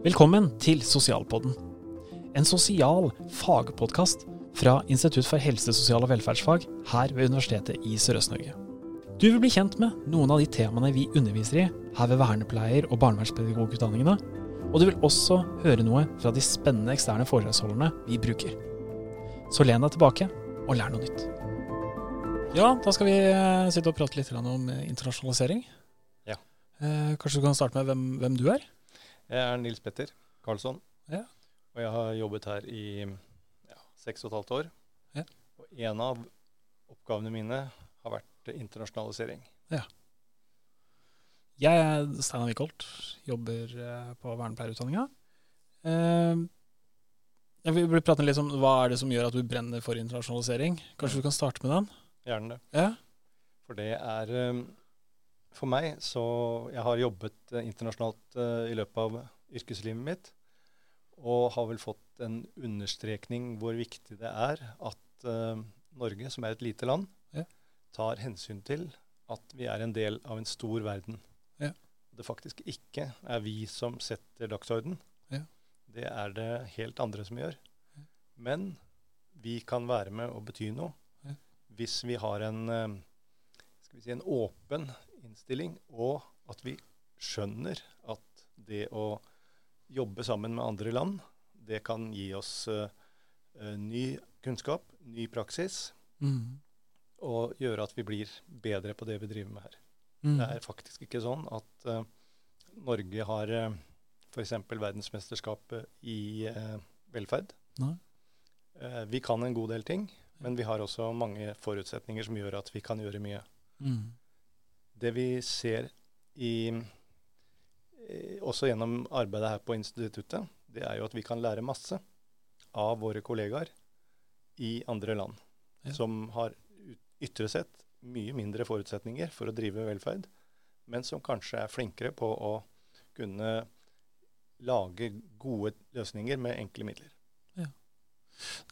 Velkommen til Sosialpodden. En sosial fagpodkast fra Institutt for helse, sosial og velferdsfag her ved Universitetet i Sørøst-Norge. Du vil bli kjent med noen av de temaene vi underviser i her ved vernepleier- og barnevernspedagogutdanningene, og du vil også høre noe fra de spennende eksterne foredragsholderne vi bruker. Så len deg tilbake og lær noe nytt. Ja, da skal vi eh, sitte og prate litt om internasjonalisering. Ja. Eh, kanskje du kan starte med hvem, hvem du er? Jeg er Nils Petter Karlsson, Ja. og jeg har jobbet her i ja, seks og et halvt år. Ja. Og en av oppgavene mine har vært internasjonalisering. Jeg er Steinar Wickholt, jobber eh, på vernepleierutdanninga. Eh, jeg vil prate litt om hva er det som gjør at du brenner for internasjonalisering. Kanskje du kan starte med den? Gjerne det. Ja. For det er eh, For meg så Jeg har jobbet eh, internasjonalt eh, i løpet av yrkeslivet mitt. Og har vel fått en understrekning hvor viktig det er at eh, Norge, som er et lite land, Ja. tar hensyn til at vi er en del av en stor verden. Ja. Det faktisk ikke er vi som setter dagsorden. Ja. Det er det helt andre som gjør. Men vi kan være med og bety noe Ja. hvis vi har en, skal vi si, en åpen innstilling, og at vi skjønner at det å jobbe sammen med andre land, det kan gi oss eh, ny kunnskap, ny praksis, Mm. og gjøre at vi blir bedre på det vi driver med her. Mm. Det er faktisk ikke sånn at uh, Norge har uh, f.eks. verdensmesterskapet i uh, velferd. Vi kan en god del ting, men vi har også mange forutsetninger som gjør at vi kan gjøre mye. Mm. Det vi ser i, eh, også gjennom arbeidet her på instituttet, det er jo at vi kan lære masse av våre kollegaer i andre land, Ja. som har ytre sett mye mindre forutsetninger for å drive velferd, men som kanskje er flinkere på å kunne lage gode løsninger med enkle midler.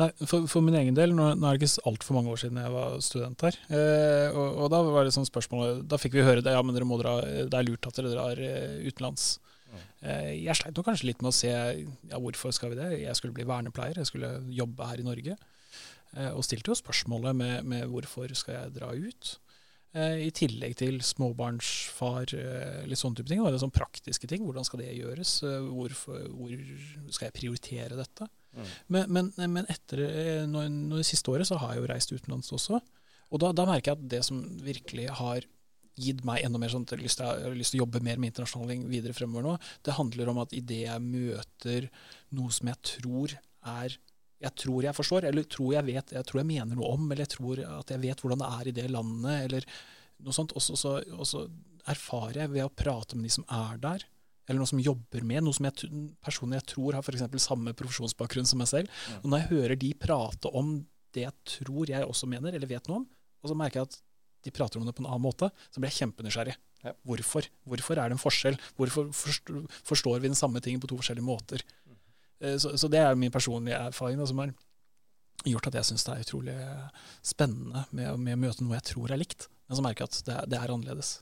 Nei, for, for min egen del, nå, nå er det ikke altfor mange år siden jeg var student her. Eh, og, og da var det sånn spørsmål Da fikk vi høre det, ja, men dere må dra, det er lurt at dere drar eh, utenlands. Mm. Eh, jeg sleit nok kanskje litt med å se ja, hvorfor skal vi det. Jeg skulle bli vernepleier, jeg skulle jobbe her i Norge. Eh, og stilte jo spørsmålet med, med hvorfor skal jeg dra ut. Eh, I tillegg til småbarnsfar, eh, litt sånne type ting. Det er sånn praktiske ting. Hvordan skal det gjøres? Hvorfor, hvor skal jeg prioritere dette? Men, men, men etter eh, nå, nå det siste året så har jeg jo reist utenlands også. Og da, da merker jeg at det som virkelig har gitt meg enda mer sånn, at jeg har lyst til, å jobbe mer med internasjonaling videre fremover nå, det handler om at idet jeg møter noe som jeg tror er jeg tror jeg forstår, eller tror jeg vet, jeg tror jeg mener noe om, eller jeg tror at jeg vet hvordan det er i det landet, eller noe sånt. Og så- så- og så erfarer jeg ved å prate med de som er der, eller noen som jobber med, noe som jeg, personer jeg tror har f.eks. samme profesjonsbakgrunn som meg selv. Og når jeg hører de prate om det jeg tror jeg også mener, eller vet noe om, og så merker jeg at de prater om det på en annen måte, så blir jeg kjempenysgjerrig. Ja. Hvorfor? Hvorfor er det en forskjell? Hvorfor forstår, vi den samme tingen på to forskjellige måter? Mm. Så, så det er min personlige erfaring da, som har gjort at jeg syns det er utrolig spennende med, med å møte noe jeg tror er likt, men så merker jeg at det, det er annerledes.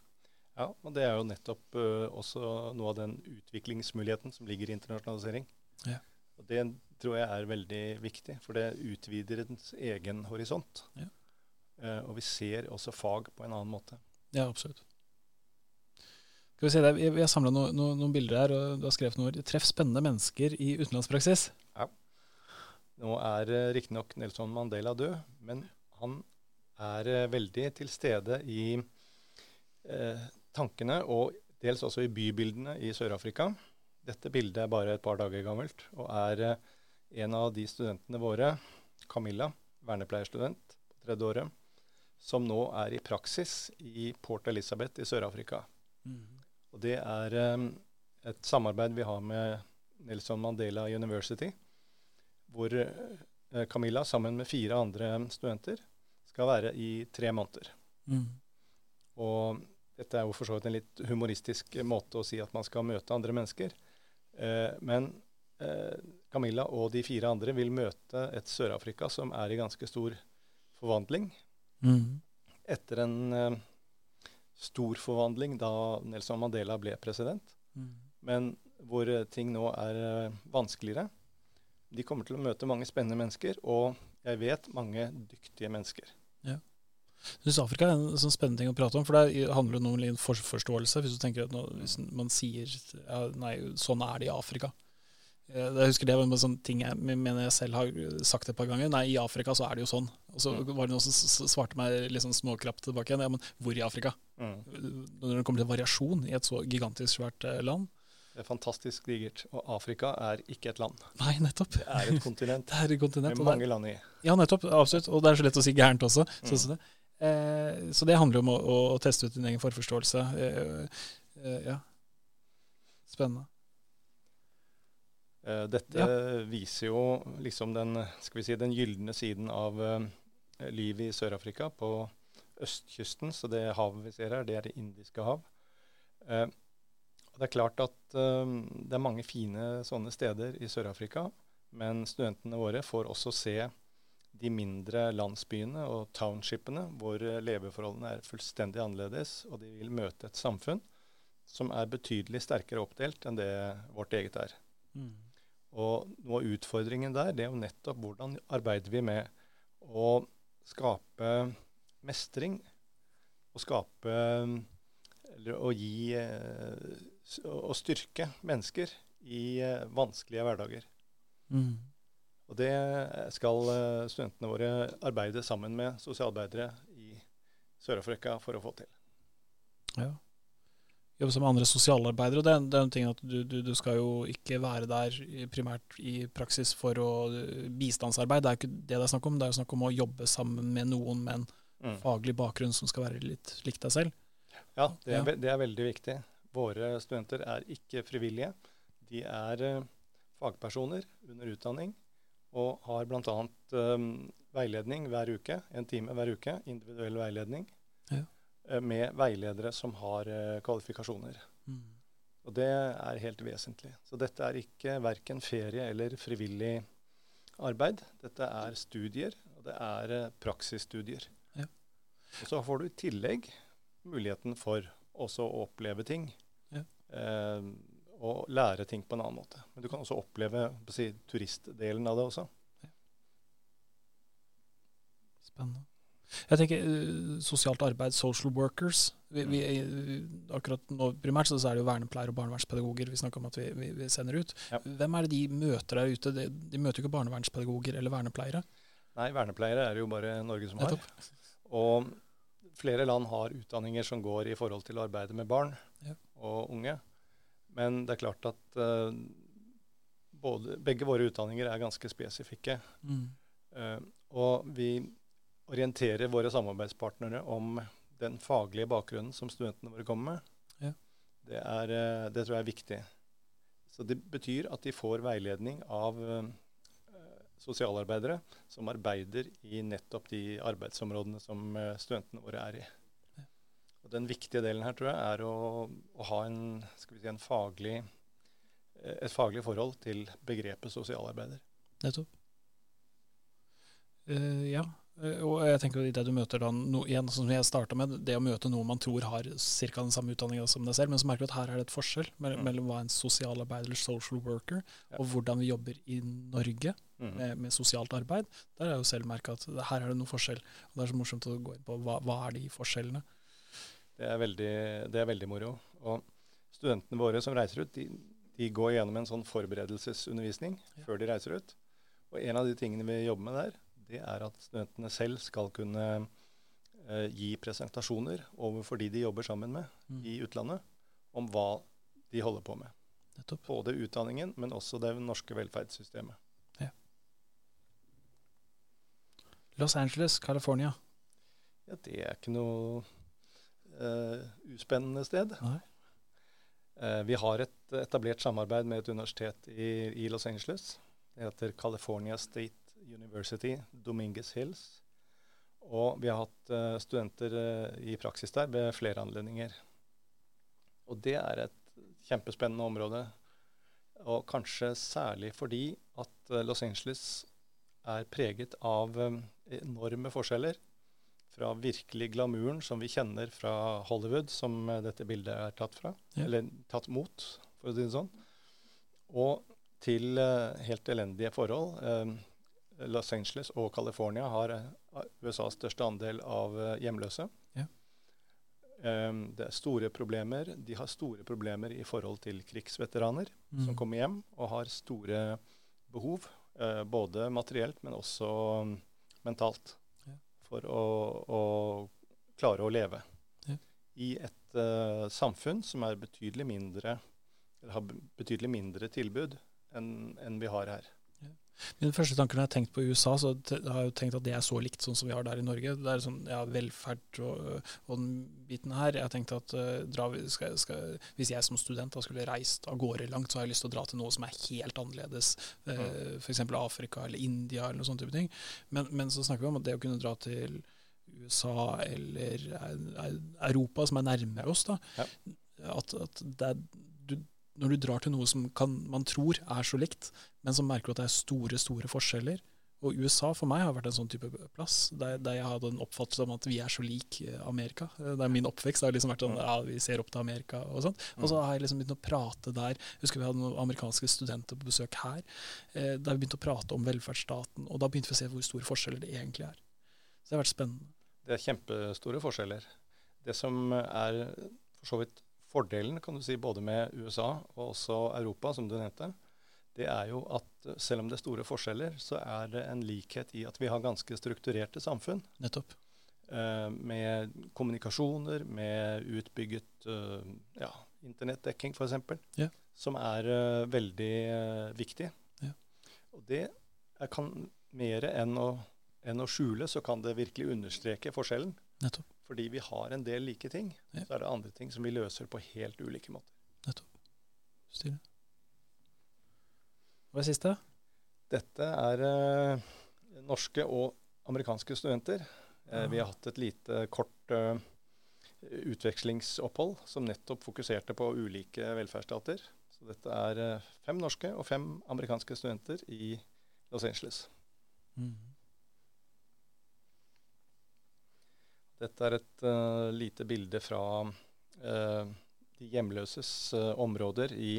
Ja, og det er jo nettopp uh, også noe av den utviklingsmuligheten som ligger i internasjonalisering. Ja. Og det tror jeg er veldig viktig, for det utvider ens egen horisont. Ja. Uh, og vi ser også fag på en annen måte. Ja, absolutt. Skal vi se, der, vi har samla noen, no, noen bilder her, og du har skrevet noe. Treff spennende mennesker i utenlandspraksis. Ja. Nå er uh, riktignok Nelson Mandela død, men han er uh, veldig til stede i eh, tankene, og dels også i bybildene i Sør-Afrika. Dette bildet er bare et par dager gammelt, og er eh, en av de studentene våre, Camilla, vernepleierstudent på tredje året, som nå er i praksis i Port Elizabeth i Sør-Afrika. Og det er eh, et samarbeid vi har med Nelson Mandela University, hvor eh, Camilla sammen med fire andre studenter skal være i tre måneder. Mm. Og dette er jo for så vidt en litt humoristisk måte å si at man skal møte andre mennesker. Eh, men eh, Camilla og de fire andre vil møte et Sør-Afrika som er i ganske stor forvandling. Mm. Etter en eh, stor forvandling da Nelson Mandela ble president. Mm. Men hvor ting nå er vanskeligere. De kommer til å møte mange spennende mennesker, og jeg vet mange dyktige mennesker. Ja. Jeg syns Afrika er en sånn spennende ting å prate om, for det handler jo om forforståelse. Hvis du tenker at nå, hvis man sier ja, nei, sånn er det i Afrika. Eh, jeg husker Det var en sånn ting jeg mener jeg selv har sagt et par ganger. Nei, i Afrika så er det jo sånn. Og så mm. var det noen som svarte meg litt sånn småkrapt tilbake igjen. Ja, men hvor i Afrika? Mm. Når det kommer til variasjon i et så gigantisk svært eh, land. Det er fantastisk digert. Og Afrika er ikke et land. Nei, nettopp. Det er et kontinent. det er et kontinent. Med mange land i. Ja, nettopp. Absolutt. Og det er så lett å si gærent også. Mm. som det. Eh, så det handler om å, å, teste ut din egen forforståelse. Eh, eh, ja. Spennende. Eh, dette ja. viser jo liksom den, skal vi si, den gylne siden av livet i Sør-Afrika på østkysten. Så det havet vi ser her, det er Det indiske hav. Eh, og det er klart at eh, det er mange fine sånne steder i Sør-Afrika, men studentene våre får også se de mindre landsbyene og townshipene hvor leveforholdene er fullstendig annerledes, og de vil møte et samfunn som er betydelig sterkere oppdelt enn det vårt eget er. Mm. Og noe av utfordringen der, det er jo nettopp hvordan arbeider vi med å skape mestring, og skape Eller å gi eh, å styrke mennesker i eh, vanskelige hverdager. Mm. Og det skal eh, studentene våre arbeide sammen med sosialarbeidere i Sør-Afrika for å få til. Ja. Jobbe sammen med andre sosialarbeidere. og Det, det er en ting at du, du, du, skal jo ikke være der primært i praksis for å bistandsarbeid. Det er ikke det det er snakk om. Det er jo snakk om å jobbe sammen med noen med en mm. faglig bakgrunn som skal være litt likt deg selv. Ja, det er, ja. det er veldig viktig. Våre studenter er ikke frivillige. De er uh, fagpersoner under utdanning og har bl.a. Um, eh, veiledning hver uke, en time hver uke, individuell veiledning, ja. uh, med veiledere som har uh, kvalifikasjoner. Mm. Og det er helt vesentlig. Så dette er ikke verken ferie eller frivillig arbeid. Dette er studier, og det er praksisstudier. Ja. Og så får du i tillegg muligheten for også å oppleve ting eh, og lære ting på en annen måte. Men du kan også oppleve si, turistdelen av det også. Spennende. Jeg tenker uh, Sosialt arbeid, social workers. Vi, vi, akkurat nå primært så er det jo vernepleiere og barnevernspedagoger vi snakker om at vi, vi sender ut. Ja. Hvem er det de møter der ute? De, de møter jo ikke barnevernspedagoger eller vernepleiere. Nei, vernepleiere er det jo bare Norge som har. Og flere land har utdanninger som går i forhold til å arbeide med barn ja. og unge. Men det er klart at uh, både, begge våre utdanninger er ganske spesifikke. Mm. Uh, og vi orienterer våre samarbeidspartnere om den faglige bakgrunnen som studentene våre kommer med. Ja. Det, er, uh, det, tror jeg er viktig. Så det betyr at de får veiledning av sosialarbeidere som arbeider i nettopp de arbeidsområdene som studentene våre er i. Og Den viktige delen her tror jeg er å, å ha en, si, en faglig, eh, et faglig forhold til begrepet sosialarbeider. Nettopp. Uh, ja, eh, og jeg tenker det du møter da, no, igjen, som jeg starta med, det å møte noen man tror har ca. den samme utdanninga som deg selv, men så merker du at her er det et forskjell mellom, mm. mellom hva en sosialarbeider eller social worker, ja. og hvordan vi jobber i Norge mm. med, med, sosialt arbeid. Der har jeg jo selv merka at her er det noe forskjell. Og Det er så morsomt å gå inn på hva, hva er de forskjellene. Det er veldig, det er veldig moro. Og studentene våre som reiser ut, de, de går gjennom en sånn forberedelsesundervisning ja. før de reiser ut. Og en av de tingene vi jobber med der, det er at studentene selv skal kunne eh, gi presentasjoner overfor de de jobber sammen med mm. i utlandet, om hva de holder på med. Nettopp. Både utdanningen, men også det norske velferdssystemet. Ja. Los Angeles, California. Ja, det er ikke noe uspennende sted. Uh, vi har et etablert samarbeid med et universitet i, i, Los Angeles. Det heter California State University, Dominguez Hills. Og vi har hatt uh, studenter i praksis der ved flere anledninger. Og det er et kjempespennende område. Og kanskje særlig fordi at Los Angeles er preget av enorme forskjeller fra virkelig glamouren som vi kjenner fra Hollywood, som dette bildet er tatt fra. Ja. Eller tatt mot, for å si det sånn. Og til uh, helt elendige forhold. Um, Los Angeles og California har uh, USAs største andel av uh, hjemløse. Ja. Um, det er store problemer. De har store problemer i forhold til krigsveteraner Mm. som kommer hjem og har store behov, eh, både materielt, men også um, mentalt. For å, å klare å leve Ja. i et uh, samfunn som er betydelig mindre, eller har betydelig mindre tilbud enn enn vi har her. Min første tanke når jeg har tenkt på USA, så har jeg jo tenkt at det er så likt sånn som vi har der i Norge. Det er sånn, ja, velferd og, og den biten her. Jeg har tenkt at uh, dra, skal, skal, hvis jeg som student da skulle reist av gårde langt, så har jeg lyst til å dra til noe som er helt annerledes. Uh, Mm. F.eks. Afrika eller India eller noe sånt type ting. Men, men så snakker vi om at det å kunne dra til USA eller Europa, som er nærmere oss, da, Ja. at, at det er, når du drar til noe som kan, man tror er så likt, men som merker at det er store, store forskjeller. Og USA for meg har vært en sånn type plass, der, der jeg hadde en oppfattelse om at vi er så lik eh, Amerika. Der Det er min oppvekst. Har liksom vært sånn, ja, Vi ser opp til Amerika og sånt. Og så har jeg liksom begynt å prate der. Jeg husker vi hadde noen amerikanske studenter på besøk her. eh, Der vi begynte å prate om velferdsstaten, og da begynte vi å se hvor store forskjeller det egentlig er. Så det har vært spennende. Det er kjempestore forskjeller. Det som er for så vidt fordelen kan du si, både med USA og også Europa, som du nevnte, det er jo at selv om det er store forskjeller, så er det en likhet i at vi har ganske strukturerte samfunn. Nettopp. Eh, med kommunikasjoner, med utbygget eh, ja, internettdekking f.eks., Ja. som er eh, veldig eh, viktig. Ja. Og det er, kan mer enn å, enn å skjule, så kan det virkelig understreke forskjellen. Nettopp. Fordi vi har en del like ting, Ja. så er det andre ting som vi løser på helt ulike måter. Nettopp. Stille. Hva er siste? Dette er eh, norske og amerikanske studenter. Eh, vi har hatt et lite kort eh, utvekslingsopphold som nettopp fokuserte på ulike velferdsstater. Så dette er eh, fem norske og fem amerikanske studenter i Los Angeles. Mm. Dette er et uh, lite bilde fra uh, de hjemløses uh, områder i,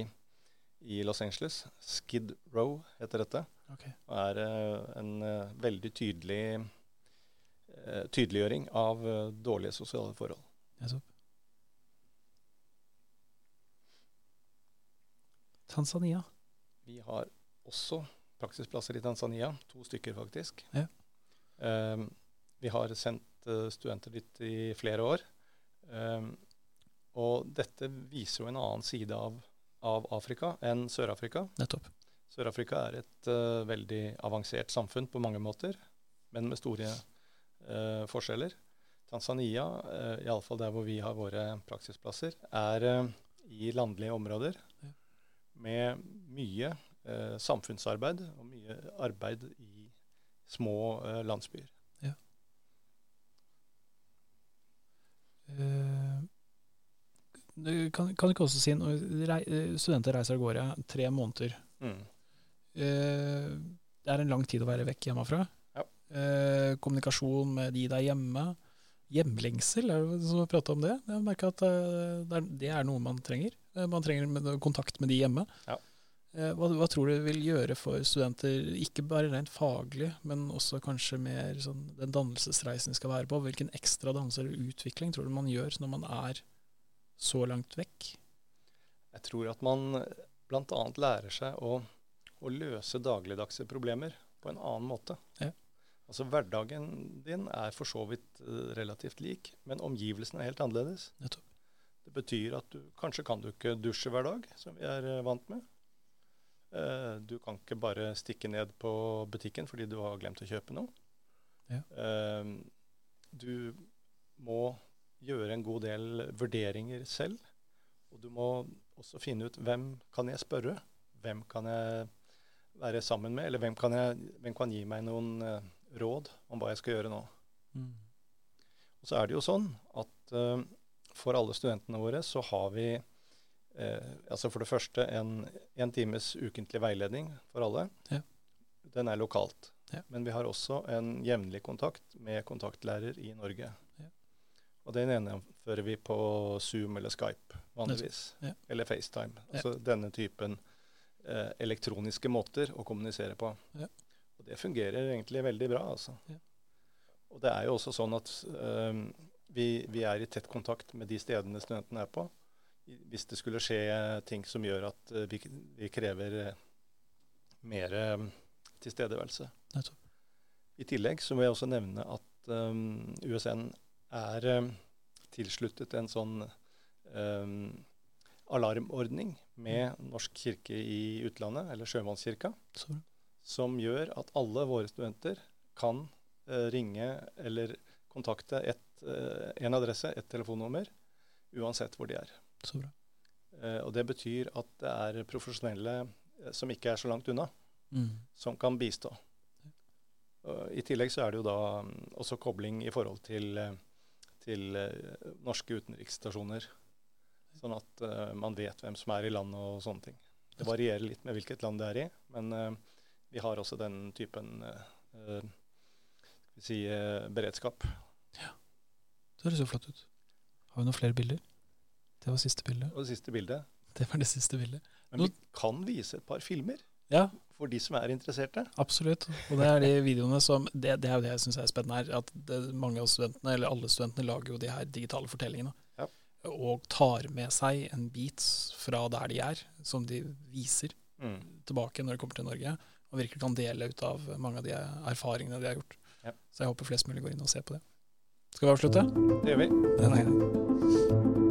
i Los Angeles. Skid Row heter dette. Okay. Og er en veldig tydelig tydeliggjøring av dårlige sosiale forhold. Tanzania. Vi har også praksisplasser i Tanzania, to stykker faktisk. Ja. Vi har sendt eh, studenter dit i flere år. Eh, og dette viser jo en annen side av, av Afrika enn Sør-Afrika. Nettopp. Sør-Afrika er et uh, veldig avansert samfunn på mange måter, men med store uh, forskjeller. Tanzania, uh, iallfall der hvor vi har våre praksisplasser, er uh, i landlige områder Ja. med mye samfunnsarbeid og mye arbeid i små landsbyer. Eh, du kan, kan ikke også si når eh, studenter reiser av gårde tre måneder Mm. eh, Det er en lang tid å være vekk hjemmefra. Ja. Eh, kommunikasjon med de der hjemme. Hjemlengsel, er det som har prata om det? Jeg merker at eh, det, er, det er noe man trenger. Eh, man trenger med, kontakt med de hjemme. Ja. Eh, hva, hva tror du vil gjøre for studenter, ikke bare rent faglig, men også kanskje mer sånn, den dannelsesreisen de skal være på? Hvilken ekstra dannelse eller utvikling tror du man gjør når man er så langt vekk? Jeg tror at man bl.a. lærer seg å, å løse dagligdagse problemer på en annen måte. Ja. Altså Hverdagen din er for så vidt eh, relativt lik, men omgivelsene er helt annerledes. Nettopp. Det betyr at du kanskje kan du ikke dusje hver dag, som vi er eh, vant med. Eh, du kan ikke bare stikke ned på butikken fordi du har glemt å kjøpe noe. Ja. Du må gjøre en god del vurderinger selv. Og du må også finne ut hvem kan jeg spørre? Hvem kan jeg være sammen med? Eller hvem kan, jeg, hvem kan gi meg noen uh, råd om hva jeg skal gjøre nå? Mm. Og så er det jo sånn at uh, for alle studentene våre så har vi uh, altså for det første en, en times ukentlig veiledning for alle. Ja. Den er lokalt. Ja. Men vi har også en jevnlig kontakt med kontaktlærer i Norge. Ja. Og den gjennomfører vi på Zoom eller Skype vanligvis. Ja. Eller FaceTime. Altså denne typen eh, elektroniske måter å kommunisere på. Ja. Og det fungerer egentlig veldig bra. altså. Ja. Og det er jo også sånn at eh, vi, vi, er i tett kontakt med de stedene studentene er på. Hvis det skulle skje ting som gjør at eh, vi, vi, krever eh, mer eh, tilstedeværelse. I tillegg så må jeg også nevne at um, USN er um, tilsluttet en sånn um, alarmordning med Norsk kirke i utlandet, eller Sjømannskirka, som gjør at alle våre studenter kan uh, ringe eller kontakte et, en adresse, et telefonnummer, uansett hvor de er. Så bra. Og det betyr at det er profesjonelle som ikke er så langt unna, mm. som kan bistå. I tillegg så er det jo da um, også kobling i forhold til, til norske utenriksstasjoner. Sånn at uh, man vet hvem som er i landet og sånne ting. Det varierer litt med hvilket land det er i, men uh, vi har også den typen uh, si, beredskap. Ja. Det høres jo flott ut. Har vi noen flere bilder? Det var siste bildet. Og det siste bildet. Det var det siste bildet. Men vi kan vise et par filmer. Ja. For de som er interesserte. Absolutt. Og det er de videoene som Det, det er jo det jeg syns er spennende her. At det, mange av studentene, eller alle studentene, lager jo de her digitale fortellingene. Ja. Og tar med seg en bit fra der de er, som de viser mm. tilbake når de kommer til Norge. Og virkelig kan dele ut av mange av de erfaringene de har gjort. Ja. Så jeg håper flest mulig går inn og ser på det. Skal vi avslutte? Det gjør vi. Det er grei.